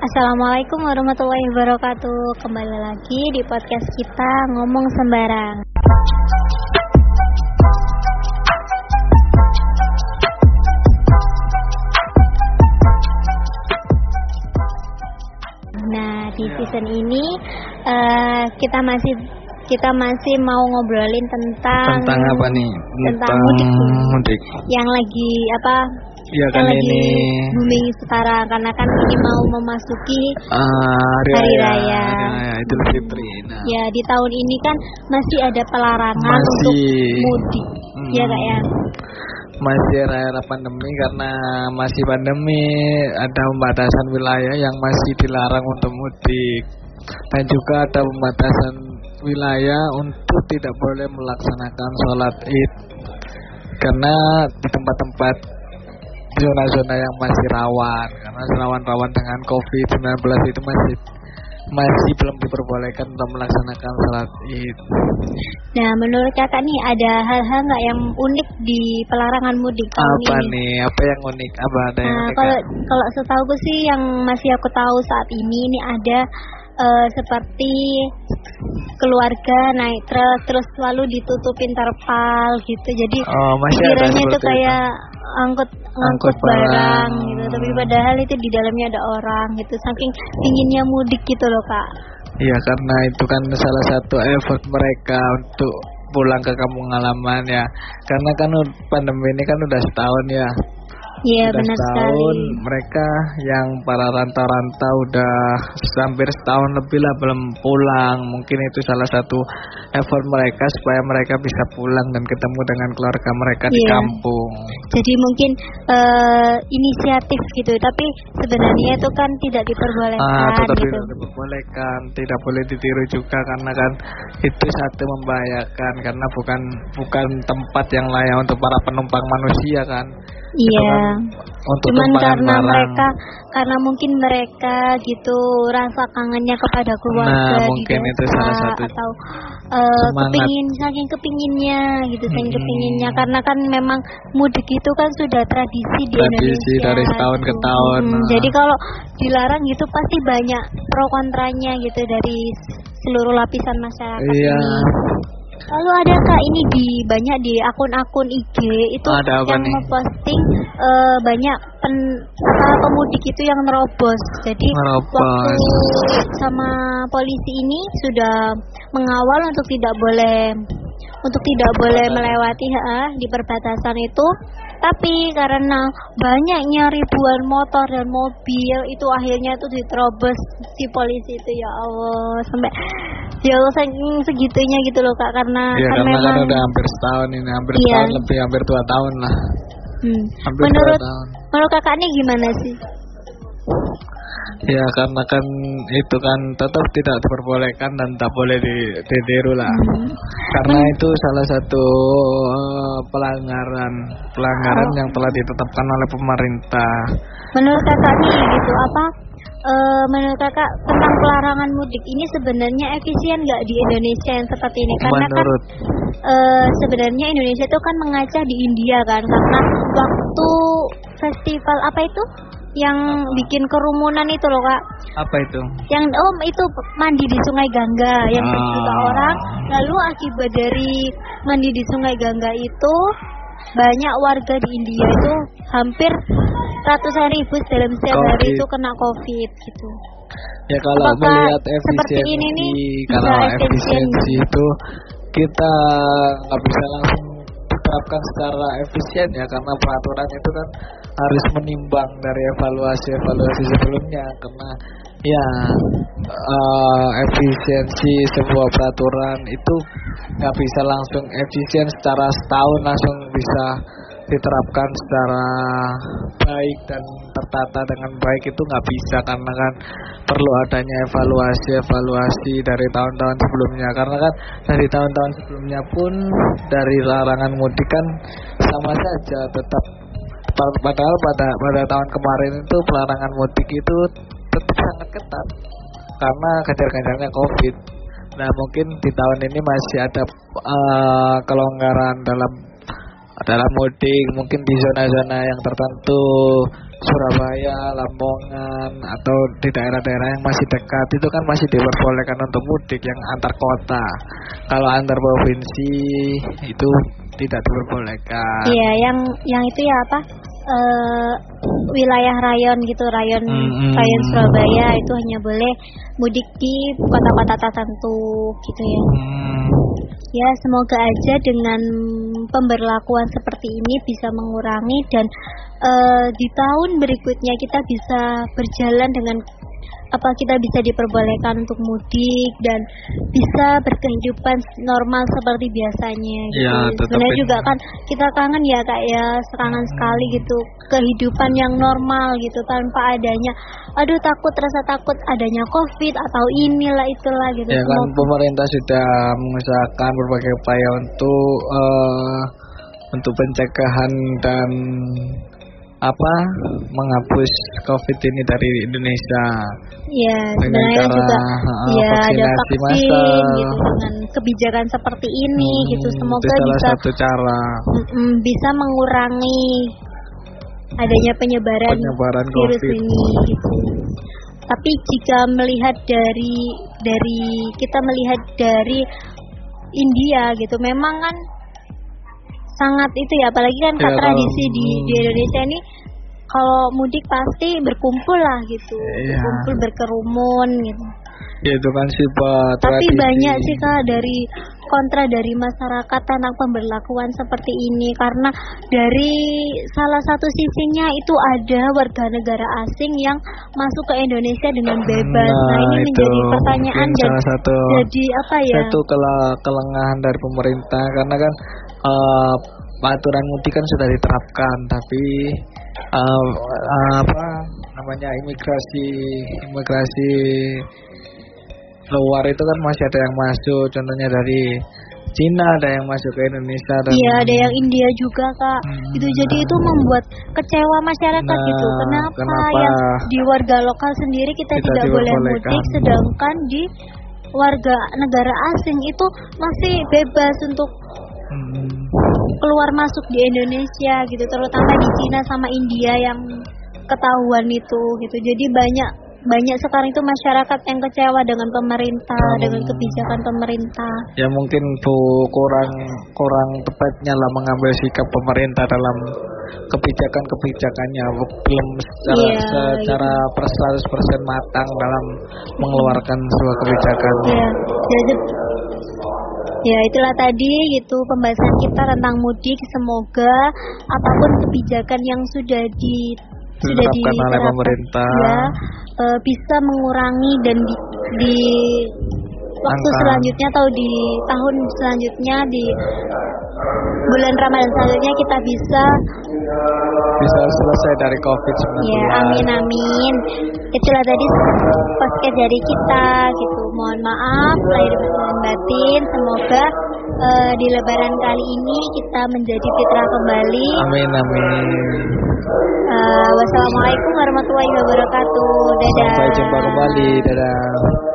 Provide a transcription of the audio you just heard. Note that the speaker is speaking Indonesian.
Assalamualaikum warahmatullahi wabarakatuh. Kembali lagi di podcast kita ngomong sembarang. Nah, di season ini uh, kita masih kita masih mau ngobrolin tentang tentang apa nih? Tentang mudik. mudik. Yang lagi apa? Iya kan lagi ini booming sekarang karena kan ini mau memasuki ah, hari, Hari raya, raya. hari raya Idul Fitri. Nah, ya di tahun ini kan masih ada pelarangan Masih. untuk mudik. Hmm. Ya kak ya. masih era-era pandemi karena masih pandemi ada pembatasan wilayah yang masih dilarang untuk mudik dan juga ada pembatasan wilayah untuk tidak boleh melaksanakan sholat id karena di tempat-tempat zona-zona yang masih rawan karena rawan-rawan dengan COVID-19 itu masih masih belum diperbolehkan untuk melaksanakan sholat id. Nah menurut kakak nih ada hal-hal nggak yang unik di pelarangan mudik tahun Apa ini? nih? Apa yang unik? Apa ada yang Nah, unik? kalau Kak? kalau setahu sih yang masih aku tahu saat ini ini ada eh, seperti keluarga naik truk terus selalu ditutupin terpal gitu. Jadi Oh, masih ada pikirannya itu kayak angkut angkut Angkut barang, gitu. Tapi padahal itu di dalamnya ada orang gitu. Saking inginnya mudik gitu loh kak. Iya karena itu kan salah satu effort mereka untuk pulang ke kampung halaman ya. Karena kan pandemi ini kan udah setahun ya. Iya benar setahun sekali. mereka yang para rantau-rantau udah hampir setahun lebih lah belum pulang. Mungkin itu salah satu effort mereka supaya mereka bisa pulang dan ketemu dengan keluarga mereka di Iya. kampung. Jadi mungkin eh, inisiatif gitu, tapi sebenarnya itu kan tidak diperbolehkan Ah, tetap gitu. tidak diperbolehkan, tidak boleh ditiru juga karena kan itu satu membahayakan karena bukan bukan tempat yang layak untuk para penumpang manusia kan. Itu Iya. kan untuk Cuman karena mereka karena mungkin mereka gitu rasa kangennya kepada keluarga Nah, di mungkin desa itu salah satu atau semangat. kepingin saking kepinginnya gitu saking Mm-mm. kepinginnya karena kan memang mudik itu kan sudah tradisi di Tradisi Indonesia dari tahun ke gitu. tahun, Mm, nah. jadi kalau dilarang gitu pasti banyak pro kontranya gitu dari seluruh lapisan masyarakat Iya. ini Lalu ada kak ini di banyak di akun-akun IG itu Ada apa yang nih? memposting eh, banyak pen, pemudik itu yang nerobos. Jadi Nerobos. waktu sama polisi ini sudah mengawal untuk tidak boleh untuk tidak boleh melewati ha, di perbatasan itu. Tapi karena banyaknya ribuan motor dan mobil itu akhirnya itu diterobos si polisi itu ya Allah sampai ya Allah saking segitunya gitu loh kak karena Iya kan karena kan memang udah hampir setahun ini, hampir Iya. setahun lebih, hampir dua tahun lah. hmm, Hampir menurut dua tahun. menurut kakak ini gimana sih? Ya karena kan itu kan tetap tidak diperbolehkan dan tak boleh di- ditiru lah. Hmm. Karena itu salah satu eh, pelanggaran pelanggaran Oh. yang telah ditetapkan oleh pemerintah. Menurut kakak nih gitu apa? eh, menurut kakak tentang pelarangan mudik ini sebenarnya efisien nggak di Indonesia yang seperti ini? Karena kan Menurut eh, sebenarnya Indonesia itu kan mengacah di India kan karena waktu festival apa itu yang bikin kerumunan itu loh kak apa itu? yang oh itu mandi di Sungai Gangga yang Ah. berjuta orang lalu akibat dari mandi di Sungai Gangga itu banyak warga di India itu hampir ratusan ribu dalam setiap hari Covid. itu kena covid gitu Ya kalau Apakah melihat seperti efisiensi, ini nih kalau efisien? efisiensi itu kita nggak bisa langsung diterapkan secara efisien ya karena peraturan itu kan harus menimbang dari evaluasi-evaluasi sebelumnya. Karena ya eh, efisiensi sebuah peraturan itu nggak bisa langsung efisien secara setahun langsung bisa diterapkan secara baik dan tertata dengan baik itu nggak bisa karena kan perlu adanya evaluasi evaluasi dari tahun-tahun sebelumnya. Karena kan dari tahun-tahun sebelumnya pun dari larangan mudik kan sama saja tetap pa- padahal pada pada tahun kemarin itu pelarangan mudik itu tetap sangat ketat karena kejar-kejarnya covid. Nah mungkin di tahun ini masih ada eh, kelonggaran dalam dalam mudik mungkin di zona-zona yang tertentu Surabaya, Lamongan atau di daerah-daerah yang masih dekat itu kan masih diperbolehkan untuk mudik yang antar kota. Kalau antar provinsi itu tidak diperbolehkan. Iya, yang yang itu ya apa? Eh, wilayah rayon gitu, rayon Mm-mm. rayon Surabaya itu hanya boleh mudik di kota-kota tertentu gitu ya. Hmm, Ya, semoga aja dengan pemberlakuan seperti ini bisa mengurangi dan eh, di tahun berikutnya kita bisa berjalan dengan apa kita bisa diperbolehkan untuk mudik dan bisa berkehidupan normal seperti biasanya gitu. Ya, Sebenarnya juga kan kita kangen ya Kak ya, kangen sekali gitu kehidupan yang normal gitu tanpa adanya aduh takut rasa takut adanya Covid atau inilah itulah gitu. ya kan pemerintah sudah mengusahakan berbagai upaya untuk eh, untuk pencegahan dan apa menghapus COVID ini dari Indonesia. Ya, Dengan sebenarnya cara, juga uh, ya ada vaksinasi vaksin massal. gitu dengan kebijakan seperti ini gitu. Hmm, Semoga itu salah bisa satu cara mm-mm, bisa mengurangi adanya penyebaran, penyebaran virus COVID. ini gitu. Tapi jika melihat dari dari kita melihat dari India gitu, memang kan sangat itu ya, apalagi kan Ya, tradisi kalau- di di Indonesia ini kalau mudik pasti berkumpul lah gitu, Iya. berkumpul berkerumun gitu. Ya, itu kan sifat Tapi tradisi. banyak sih kak dari kontra dari masyarakat tentang pemberlakuan seperti ini karena dari salah satu sisinya itu ada warga negara asing yang masuk ke Indonesia dengan bebas. Nah, ini itu menjadi pertanyaan salah satu jadi apa ya? satu kele- kelengahan dari pemerintah karena kan eh, aturan mudik kan sudah diterapkan tapi eh, apa namanya imigrasi imigrasi luar itu kan masih ada yang masuk contohnya dari Cina ada yang masuk ke Indonesia dan Iya ada yang India juga kak. Hmm. Itu jadi itu membuat kecewa masyarakat Nah, gitu. Kenapa, kenapa yang di warga lokal sendiri kita, kita tidak boleh mudik, sedangkan di warga negara asing itu masih bebas untuk Hmm, keluar masuk di Indonesia gitu, terutama di Cina sama India yang ketahuan itu gitu. Jadi banyak banyak sekarang itu masyarakat yang kecewa dengan pemerintah, Hmm. dengan kebijakan pemerintah. ya mungkin bu kurang kurang tepatnya lah mengambil sikap pemerintah dalam kebijakan-kebijakannya belum secara Iya, secara per 100% matang dalam mengeluarkan sebuah kebijakan. Ya, jadi ya itulah tadi gitu pembahasan kita tentang mudik. Semoga apa pun kebijakan yang sudah di sudah oleh pemerintah. ya, eh, bisa mengurangi dan di, di waktu Angka. selanjutnya atau di tahun selanjutnya di bulan Ramadan selanjutnya kita bisa Bisa selesai dari COVID-19. Ya, amin amin. Itulah tadi podcast dari kita gitu. Mohon maaf lahir dan batin. Semoga eh, di Lebaran kali ini kita menjadi fitrah kembali. Amin amin. Eh, wassalamualaikum warahmatullahi wabarakatuh. Dadah. Sampai jumpa kembali. Dadah.